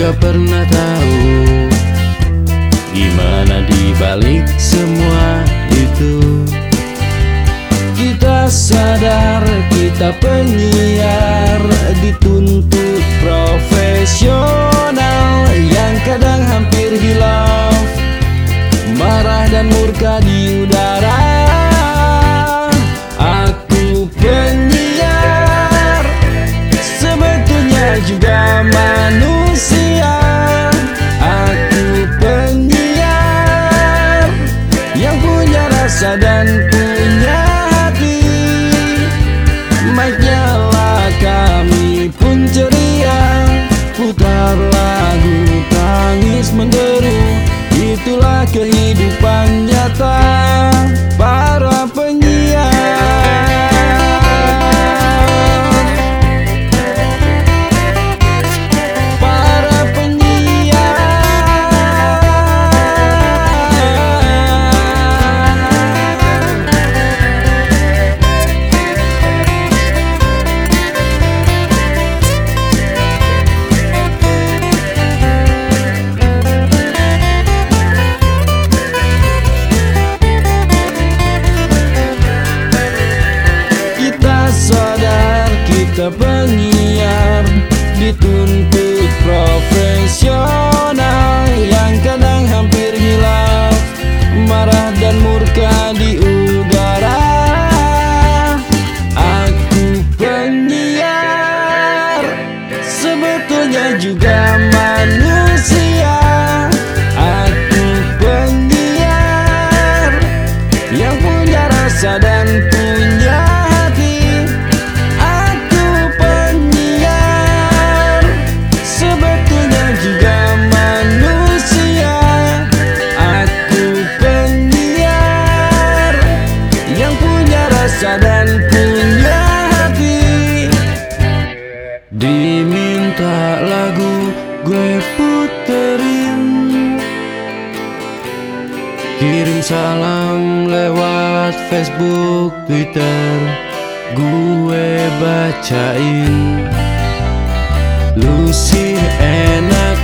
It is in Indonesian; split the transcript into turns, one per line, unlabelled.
nggak pernah tahu gimana dibalik semua itu.
Kita sadar kita penyiar dituntut profesional yang kadang hampir hilang marah dan murka di udara. Kita penyiar Dituntut profesional. Yang kadang rasa dan punya hati. Diminta lagu gue puterin. Kirim salam lewat Facebook, Twitter. Gue bacain. Lu sih enak